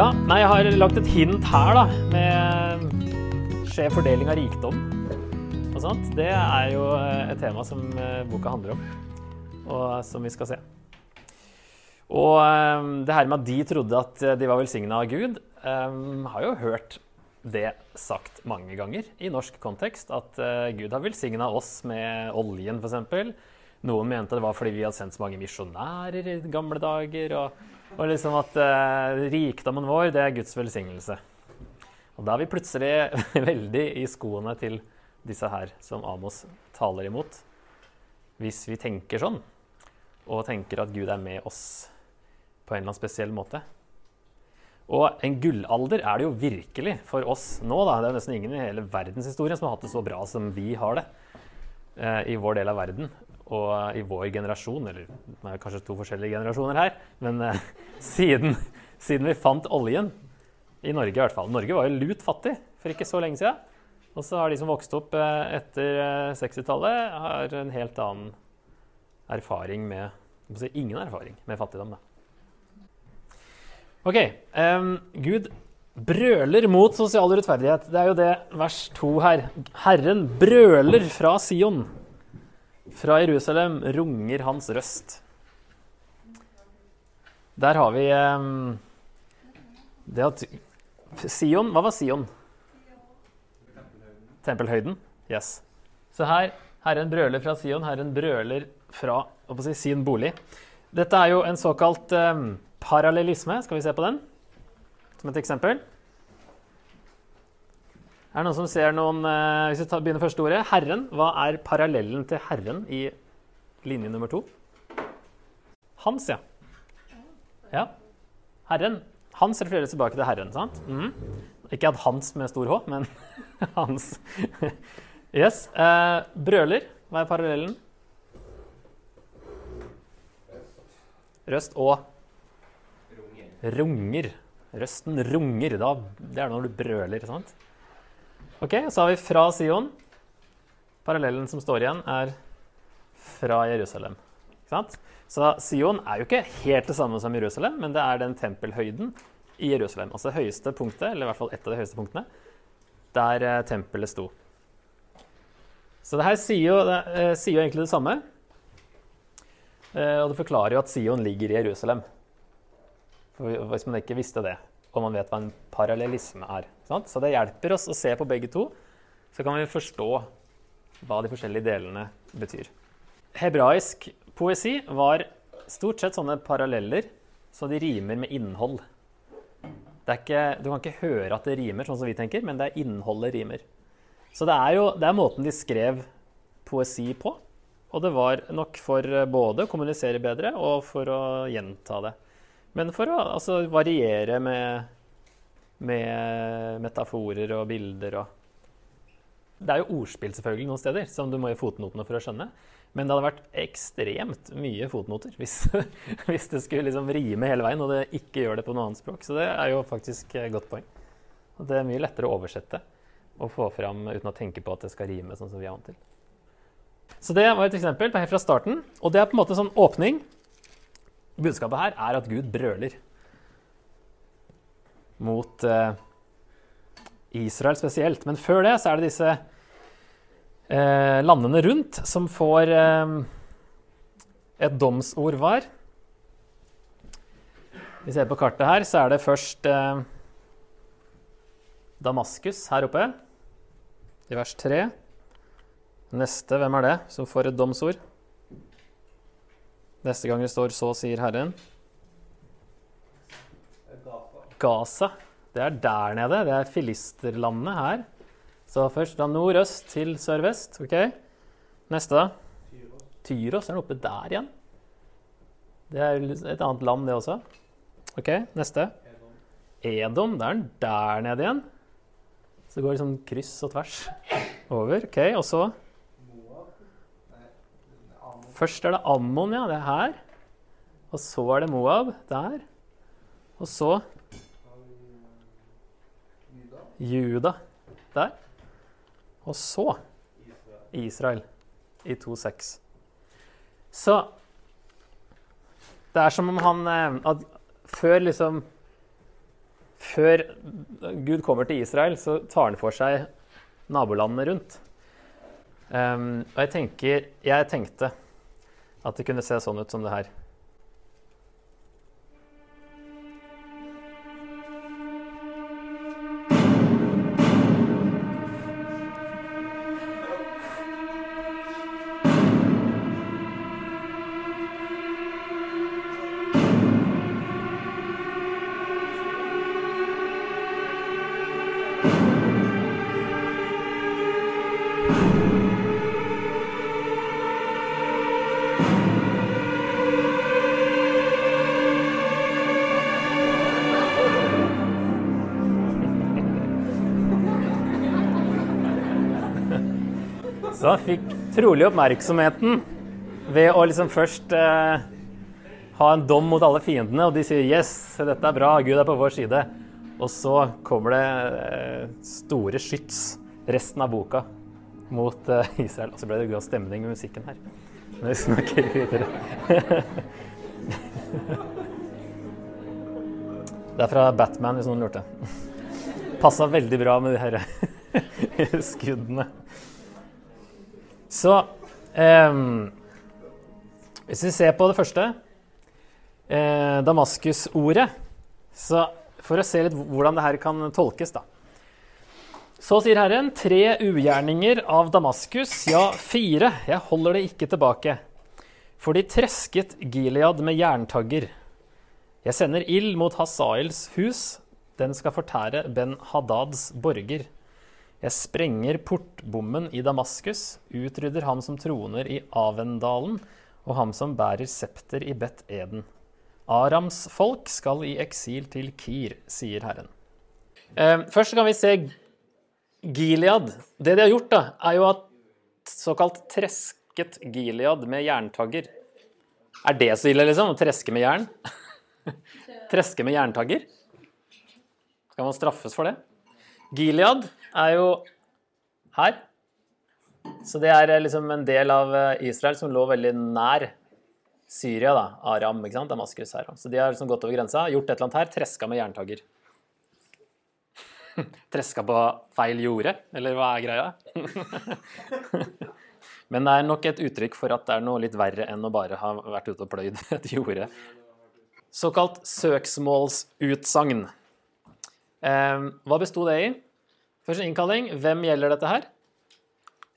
Ja, nei, jeg har lagt et hint her, da, med skjev fordeling av rikdom og sånt. Det er jo et tema som eh, boka handler om, og som vi skal se. Og eh, det her med at de trodde at de var velsigna av Gud, eh, har jo hørt det sagt mange ganger i norsk kontekst. At Gud har velsigna oss med oljen, f.eks. Noen mente det var fordi vi hadde sendt så mange misjonærer i gamle dager. og og liksom at uh, rikdommen vår, det er Guds velsignelse. Og da er vi plutselig veldig i skoene til disse her som Amos taler imot. Hvis vi tenker sånn, og tenker at Gud er med oss på en eller annen spesiell måte. Og en gullalder er det jo virkelig for oss nå. da. Det er nesten ingen i hele verdenshistorien som har hatt det så bra som vi har det uh, i vår del av verden og i vår generasjon, eller er kanskje to forskjellige generasjoner her, men eh, siden, siden, vi fant oljen, i Norge i hvert fall Norge var jo lut fattig for ikke så lenge siden. Og så har de som vokste opp uh, etter uh, eh, 60-tallet, har en helt annen erfaring med si, Ingen erfaring med fattigdom, da. OK. Um, Gud brøler mot sosial urettferdighet. Det er jo det vers to her. Herren brøler fra Sion. Fra Jerusalem runger hans røst. Der har vi um, det at Sion Hva var Sion? Tempelhøyden. Yes. Så her Herren brøler fra Sion, Herren brøler fra si, sin bolig. Dette er jo en såkalt um, parallellisme. Skal vi se på den som et eksempel? Er det noen som ser noen uh, Hvis vi tar, begynner første ordet. Herren. Hva er parallellen til Herren i linje nummer to? Hans, ja. Ja. Herren. Hans refererer tilbake til Herren, sant? Mm. Ikke at Hans med stor H, men Hans. yes. Uh, brøler. Hva er parallellen? Røst og Runger. Røsten runger. Da, det er når du brøler, sant? Ok, Så har vi fra Sion. Parallellen som står igjen, er fra Jerusalem. Så Sion er jo ikke helt det samme som Jerusalem, men det er den tempelhøyden i Jerusalem. Altså det høyeste punktet, eller i hvert fall et av de høyeste punktene, der eh, tempelet sto. Så det her sier jo, det, eh, sier jo egentlig det samme. Eh, og det forklarer jo at Sion ligger i Jerusalem. For hvis man ikke visste det og man vet hva en parallellisme er. Sant? Så det hjelper oss å se på begge to, så kan vi forstå hva de forskjellige delene betyr. Hebraisk poesi var stort sett sånne paralleller, så de rimer med innhold. Ikke, du kan ikke høre at det rimer, sånn som vi tenker, men det er innholdet rimer. Så det er jo det er måten de skrev poesi på. Og det var nok for både å kommunisere bedre og for å gjenta det. Men for å altså, variere med, med, metaforer og bilder og Det er jo ordspill selvfølgelig noen steder, som du må i fotnotene for å skjønne. Men det hadde vært ekstremt mye fotnoter hvis, hvis det skulle liksom rime hele veien, og det ikke gjør det på noe annet språk. Så det er jo faktisk et godt poeng. Og det er mye lettere å oversette og få fram uten å tenke på at det skal rime sånn som vi er vant til. Så det var et eksempel helt fra starten. Og det er på en måte en sånn åpning Budskapet her er at Gud brøler mot eh, Israel spesielt. Men før det så er det disse eh, landene rundt som får eh, et domsord hver. Vi ser på kartet her, så er det først eh, Damaskus her oppe, i vers 3. Neste, hvem er det som får et domsord? Neste gang det står 'så sier Herren'. Gaza. Det er der nede. Det er filisterlandet her. Så først da nordøst til sørvest. ok? Neste, da? Tyros. Er den oppe der igjen? Det er et annet land, det også. Ok, neste. Edom. Det er den der nede igjen. Så går det sånn kryss og tvers over. Ok, Og så Først er det Ammon, ja. Det er her. Og så er det Moab der. Og så Juda der. Og så Israel i 2,6. Så det er som om han eh, at Før liksom før Gud kommer til Israel, så tar han for seg nabolandene rundt. Um, og jeg, tenker, jeg tenkte at det kunne se sånn ut som det her. Så han fikk trolig oppmerksomheten ved å liksom først eh, ha en dom mot alle fiendene, og de sier 'yes, dette er bra, Gud er på vår side'. Og så kommer det eh, store skyts resten av boka mot eh, Israel. Og så ble det god stemning med musikken her når vi snakker videre. det er fra Batman, hvis noen lurte. Passa veldig bra med de her skuddene. Så eh, Hvis vi ser på det første, eh, Damaskus-ordet Så for å se litt hvordan det her kan tolkes, da. Så sier Herren, tre ugjerninger av Damaskus, ja, fire, jeg holder det ikke tilbake. For de tresket Gilead med jerntagger. Jeg sender ild mot Hasaels hus, den skal fortære Ben Hadads borger. Jeg sprenger portbommen i Damaskus, utrydder ham som troner i Avendalen, og ham som bærer septer i Bet Eden. Arams folk skal i eksil til Kir, sier Herren. Eh, først kan vi se Gilead. Det de har gjort, da, er jo at såkalt tresket Gilead med jerntagger. Er det så ille, liksom? Å treske med jern? treske med jerntagger? Skal man straffes for det? Gilead er jo her. Så det er liksom en del av Israel som lå veldig nær Syria, da. Aram, ikke sant? Damaskus her. Så de har liksom gått over grensa, gjort et eller annet her, treska med jerntagger. treska på feil jorde, eller hva er greia? Men det er nok et uttrykk for at det er noe litt verre enn å bare ha vært ute og pløyd et jorde. Såkalt søksmålsutsagn. Eh, hva besto det i? Først en innkalling. Hvem gjelder dette her?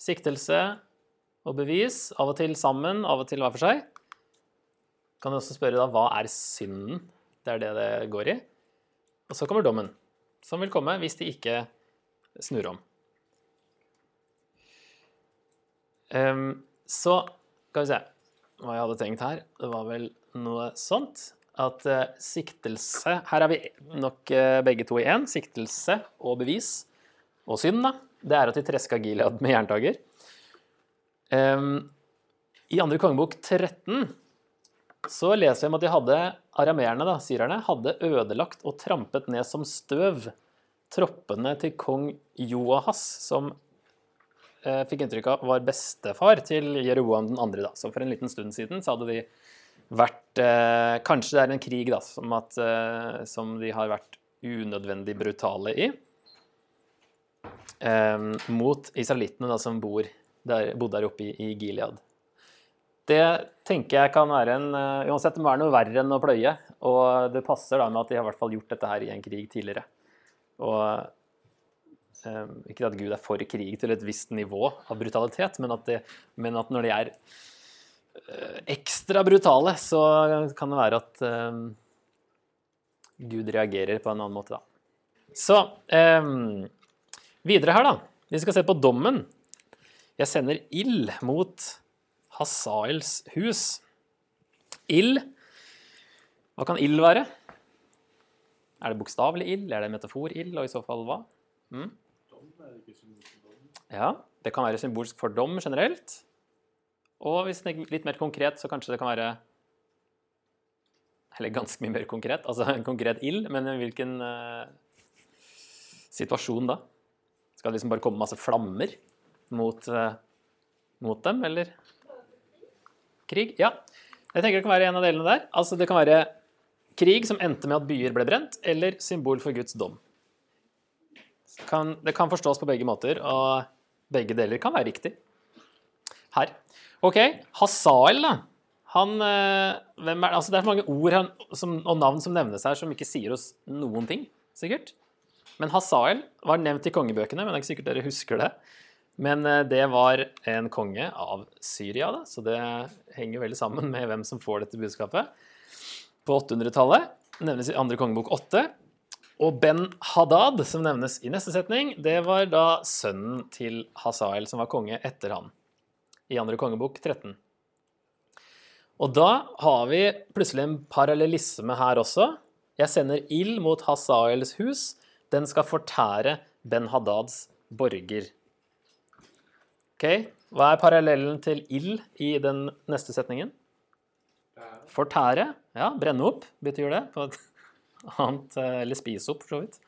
Siktelse og bevis. Av og til sammen, av og til hver for seg. Kan du også spørre da, hva er synden? Det er det det går i. Og så kommer dommen, som vil komme hvis de ikke snur om. Um, så skal vi se hva jeg hadde tenkt her. Det var vel noe sånt at uh, siktelse Her er vi nok uh, begge to i én. Siktelse og bevis. Og synd, da, det er at de treska Gilead med jerntager. Um, I andre kongebok 13 så leser vi om at de hadde arameerne, da, syrerne, hadde ødelagt og trampet ned som støv troppene til kong Joahas, som eh, fikk inntrykk av var bestefar til Jeroboam 2. Da. Så for en liten stund siden så hadde de vært eh, Kanskje det er en krig da, som, at, eh, som de har vært unødvendig brutale i. Eh, mot israelittene som bor der, bodde der oppe i, i Gilead. Det tenker jeg kan være en uh, Uansett må være noe verre enn å pløye. Og det passer da med at de har i hvert fall gjort dette her i en krig tidligere. Og um, Ikke at Gud er for krig til et visst nivå av brutalitet, men at, det, men at når de er uh, ekstra brutale, så kan det være at um, Gud reagerer på en annen måte, da. Så um, videre her, da. Vi skal se på dommen. Jeg sender ild mot Hasaels hus. Ild. Hva kan ild være? Er det bokstavelig ild? Er det metafor-ild, og i så fall hva? Mm? Ja, det kan være symbolsk for dom generelt. Og hvis det er litt mer konkret, så kanskje det kan være Eller ganske mye mer konkret, altså en konkret ild, men hvilken uh, situasjon da? Skal det liksom bare komme masse flammer mot, uh, mot dem, eller? Krig? Ja. Jeg tenker det kan være en av delene der. Altså det kan være krig som endte med at byer ble brent, eller symbol for Guds dom. Kan, det kan forstås på begge måter, og begge deler kan være riktig. Her. OK, Hasael, da. Han, eh, hvem er, altså det er mange ord han, som, og navn som nevnes her, som ikke sier oss noen ting, sikkert. Men Hasael var nevnt i kongebøkene, men det er ikke sikkert dere husker det. Men eh, det var en konge av Syria, da, så det henger veldig sammen med hvem som får dette budskapet. På 800-tallet nevnes i andre kongebok 8. Og Ben Hadad, som nevnes i neste setning, det var da sønnen til Hasael, som var konge etter han, i andre kongebok 13. Og da har vi plutselig en parallellisme her også. Jeg sender ild mot Hasaels hus. Den skal fortære Ben Hadads borger. Ok, Hva er parallellen til ild i den neste setningen? Fortære. Ja, brenne opp betyr det. På et annet, eh, eller spise opp, for så vidt.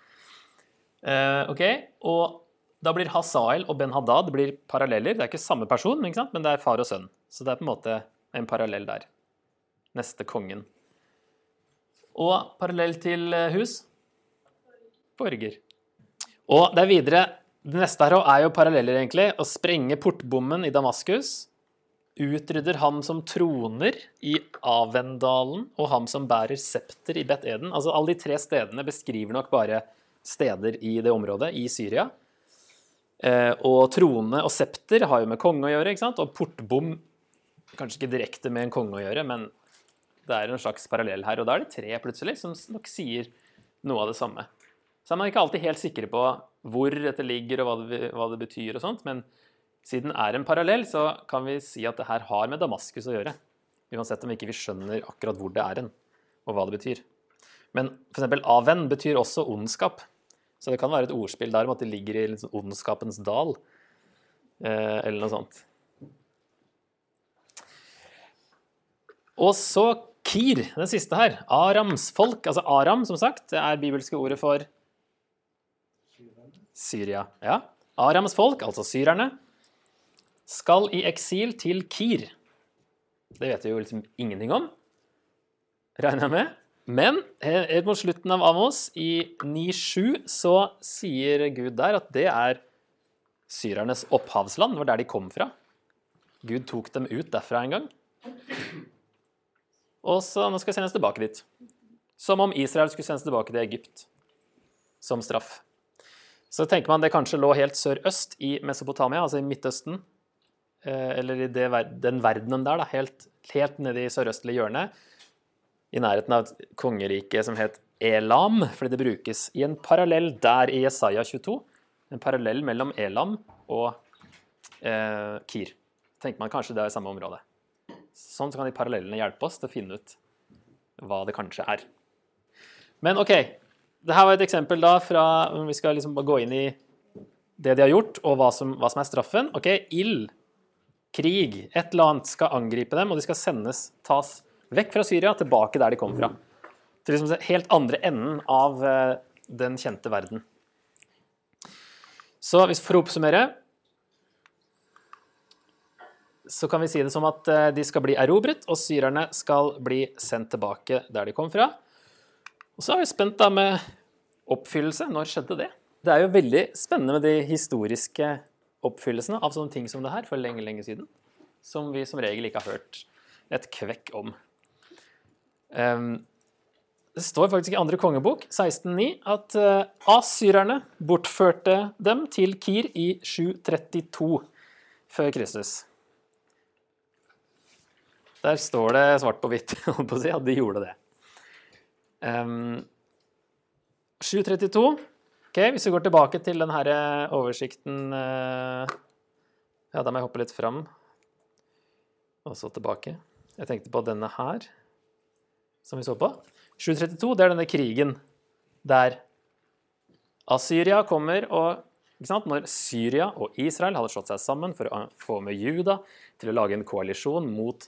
Eh, ok, Og da blir Hasael og Ben Hadad blir paralleller. Det er ikke samme person, ikke men det er far og sønn. Så det er på en måte en parallell der. Neste kongen. Og parallell til eh, hus? Borger. Og det er videre Det neste her er jo paralleller, egentlig. Å sprenge portbommen i Damaskus. Utrydder ham som troner i Avendalen, og ham som bærer septer i Bet Eden. Altså Alle de tre stedene beskriver nok bare steder i det området, i Syria. Eh, og trone og septer har jo med konge å gjøre, ikke sant? Og portbom kanskje ikke direkte med en konge å gjøre, men det er en slags parallell her. Og da er det tre plutselig som nok sier noe av det samme. Så er man ikke alltid helt sikre på hvor dette ligger og hva det, hva det betyr og sånt, men siden det er en parallell, så kan vi si at det her har med Damaskus å gjøre. Uansett om ikke vi skjønner akkurat hvor det er hen, og hva det betyr. Men f.eks. aven betyr også ondskap. Så det kan være et ordspill der om at det ligger i liksom ondskapens dal, eh, eller noe sånt. Og så Kir, den siste her. Arams folk. Altså Aram, som sagt, det er bibelske ordet for Syria. Ja. Arams folk, altså syrerne, skal i eksil til Kir. Det vet vi jo liksom ingenting om, regner jeg med. Men helt mot slutten av Amos, i 9.7, så sier Gud der at det er syrernes opphavsland. Det var der de kom fra. Gud tok dem ut derfra en gang. Og så nå skal jeg sendes tilbake dit. Som om Israel skulle sendes tilbake til Egypt som straff. Så tenker man det kanskje lå helt sørøst i Mesopotamia, altså i Midtøsten. Eller i det, den verdenen der, da, helt, helt nede i sørøstlige hjørne. I nærheten av et kongerike som het Elam, fordi det brukes i en parallell der i Jesaja 22. En parallell mellom Elam og eh, Kir. Tenker man kanskje det er i samme område. Sånn så kan de parallellene hjelpe oss til å finne ut hva det kanskje er. Men OK. Dette var et eksempel da fra Vi skal liksom gå inn i det de har gjort, og hva som, hva som er straffen. OK, ild, krig, et eller annet skal angripe dem, og de skal sendes, tas vekk fra Syria, tilbake der de kom fra. Til liksom helt andre enden av eh, den kjente verden. Så hvis for å oppsummere så kan vi si det som at eh, de skal bli erobret, og syrerne skal bli sendt tilbake der de kom fra. Og så er vi spent da med oppfyllelse. Når skjedde det? Det er jo veldig spennende med de historiske oppfyllelsene av sånne ting som det her for lenge, lenge siden. Som vi som regel ikke har hørt et kvekk om. Um, det står faktisk i andre kongebok, 16.9, at uh, asyrerne bortførte dem til Kir i 732 før Kristus. Der står det svart på hvitt at de gjorde det. Um, 732. Ok, Hvis vi går tilbake til denne eh, oversikten uh, Ja, da må jeg hoppe litt fram. Og så tilbake. Jeg tenkte på denne her, som vi så på. 732, det er denne krigen der Asyria kommer og Når Syria og Israel hadde slått seg sammen for å få med Juda til å lage en koalisjon mot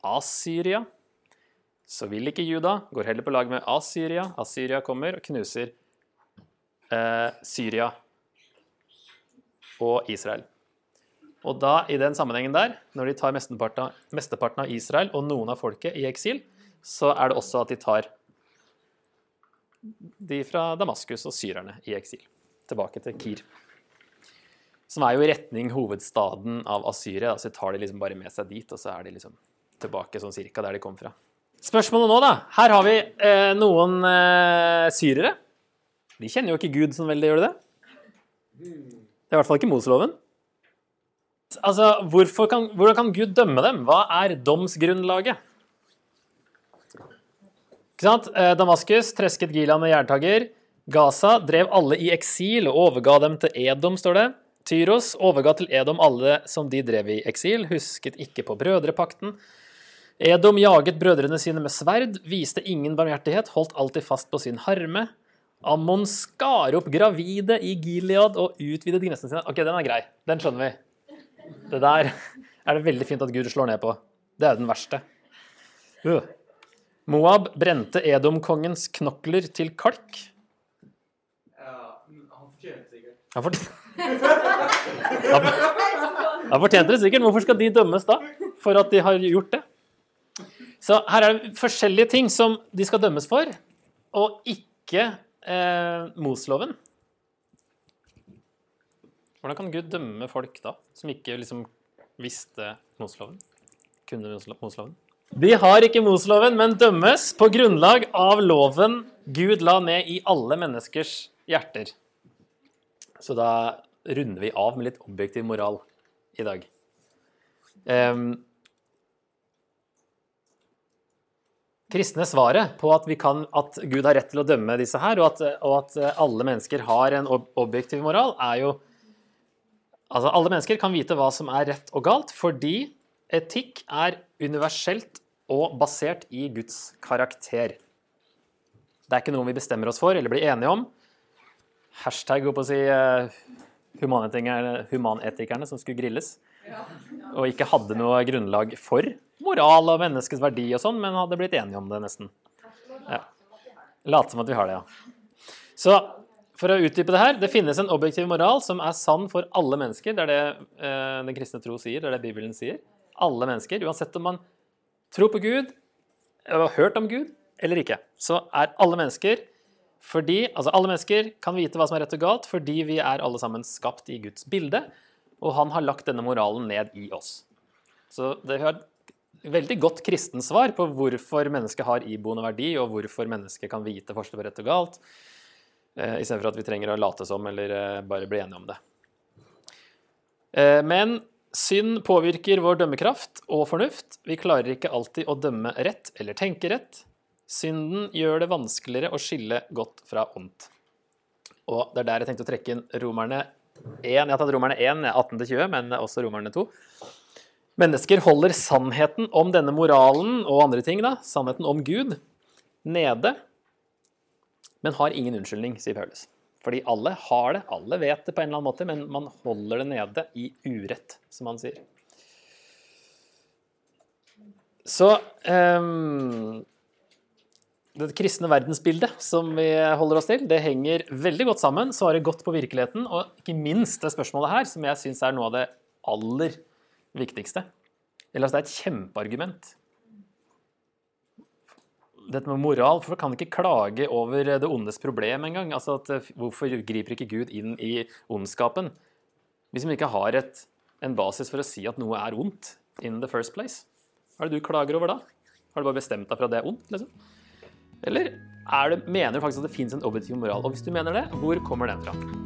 Asyria. Så vil ikke Juda, går heller på lag med Asyria. Asyria kommer og knuser eh, Syria og Israel. Og da, i den sammenhengen der, når de tar mesteparten, mesteparten av Israel og noen av folket i eksil, så er det også at de tar de fra Damaskus og syrerne i eksil. Tilbake til Kir. Som er jo i retning hovedstaden av Asyria. Så tar de liksom bare med seg dit, og så er de liksom tilbake sånn cirka der de kom fra. Spørsmålet nå, da. Her har vi eh, noen eh, syrere. De kjenner jo ikke Gud sånn veldig, gjør de det? Det er i hvert fall ikke Moseloven. Altså, kan, Hvordan kan Gud dømme dem? Hva er domsgrunnlaget? Ikke sant? Eh, Damaskus tresket Gilan med jerntager. Gaza drev alle i eksil og overga dem til Edom, står det. Tyros overga til Edom alle som de drev i eksil, husket ikke på brødrepakten. Edom jaget brødrene sine med sverd, viste ingen barmhjertighet, holdt alltid fast på sin harme. Ammon skar opp gravide i Gilead og utvidet grensene sine. Ok, den er grei. Den skjønner vi. Det der er det veldig fint at Gud slår ned på. Det er den verste. Uh. Moab brente Edom-kongens knokler til kalk. Ja, han fortjente sikkert. Han fortjente Han fortjente det sikkert. Hvorfor skal de dømmes da? For at de har gjort det? Så her er det forskjellige ting som de skal dømmes for, og ikke eh, Mosloven. Hvordan kan Gud dømme folk da, som ikke liksom visste Mosloven? Kunne Mosloven? De har ikke Mosloven, men dømmes på grunnlag av loven Gud la ned i alle menneskers hjerter. Så da runder vi av med litt objektiv moral i dag. Um, kristne svaret på at, kan, at, Gud har rett til å dømme disse her, og at, og at, alle mennesker har en objektiv moral, er jo Altså, alle mennesker kan vite hva som er rett og galt, fordi etikk er universelt og basert i Guds karakter. Det er ikke noe vi bestemmer oss for eller blir enige om. Hashtag, å si, humanetikerne, humanetikerne som skulle grilles. Og ikke hadde noe grunnlag for moral og menneskets verdi og sånn, men hadde blitt enige om det nesten. Ja. Late som at vi har det, ja. Så for å utdype det her, det finnes en objektiv moral som er sann for alle mennesker. Det er det eh, den kristne tro sier, det er det Bibelen sier. Alle mennesker, uansett om man tror på Gud, har hørt om Gud eller ikke, så er alle mennesker fordi, altså Alle mennesker kan vite hva som er rett og galt fordi vi er alle sammen skapt i Guds bilde, og han har lagt denne moralen ned i oss. Så det har veldig godt kristensvar på hvorfor mennesket har iboende verdi, og hvorfor mennesket kan vite forskjell på rett og galt, eh, istedenfor at vi trenger å late som eller eh, bare bli enige om det. Eh, men synd påvirker vår dømmekraft og fornuft. Vi klarer ikke alltid å dømme rett eller tenke rett. Synden gjør det vanskeligere å skille godt fra ondt. Og det er der jeg tenkte å trekke inn romerne 1. Jeg romerne 1, 18-20, men også romerne 2. Mennesker holder sannheten om denne moralen og andre ting, da, sannheten om Gud, nede, men har ingen unnskyldning, sier Paulus. Fordi alle har det, alle vet det på en eller annen måte, men man holder det nede i urett, som han sier. Så um, det kristne verdensbildet som vi holder oss til, det henger veldig godt sammen. Svarer godt på virkeligheten, og ikke minst det spørsmålet her, som jeg syns er noe av det aller viktigste. Eller altså, det er et kjempeargument. Dette med moral, for kan ikke klage over det ondes problem engang. Altså at, hvorfor griper ikke Gud inn i ondskapen? Hvis man ikke har et, en basis for å si at noe er ondt in the first place. Hva er det du klager over da? Har du bare bestemt deg for at det er ondt? liksom? Eller det, mener du faktisk at det fins en objektiv moral? Og hvis du mener det, hvor kommer den fra?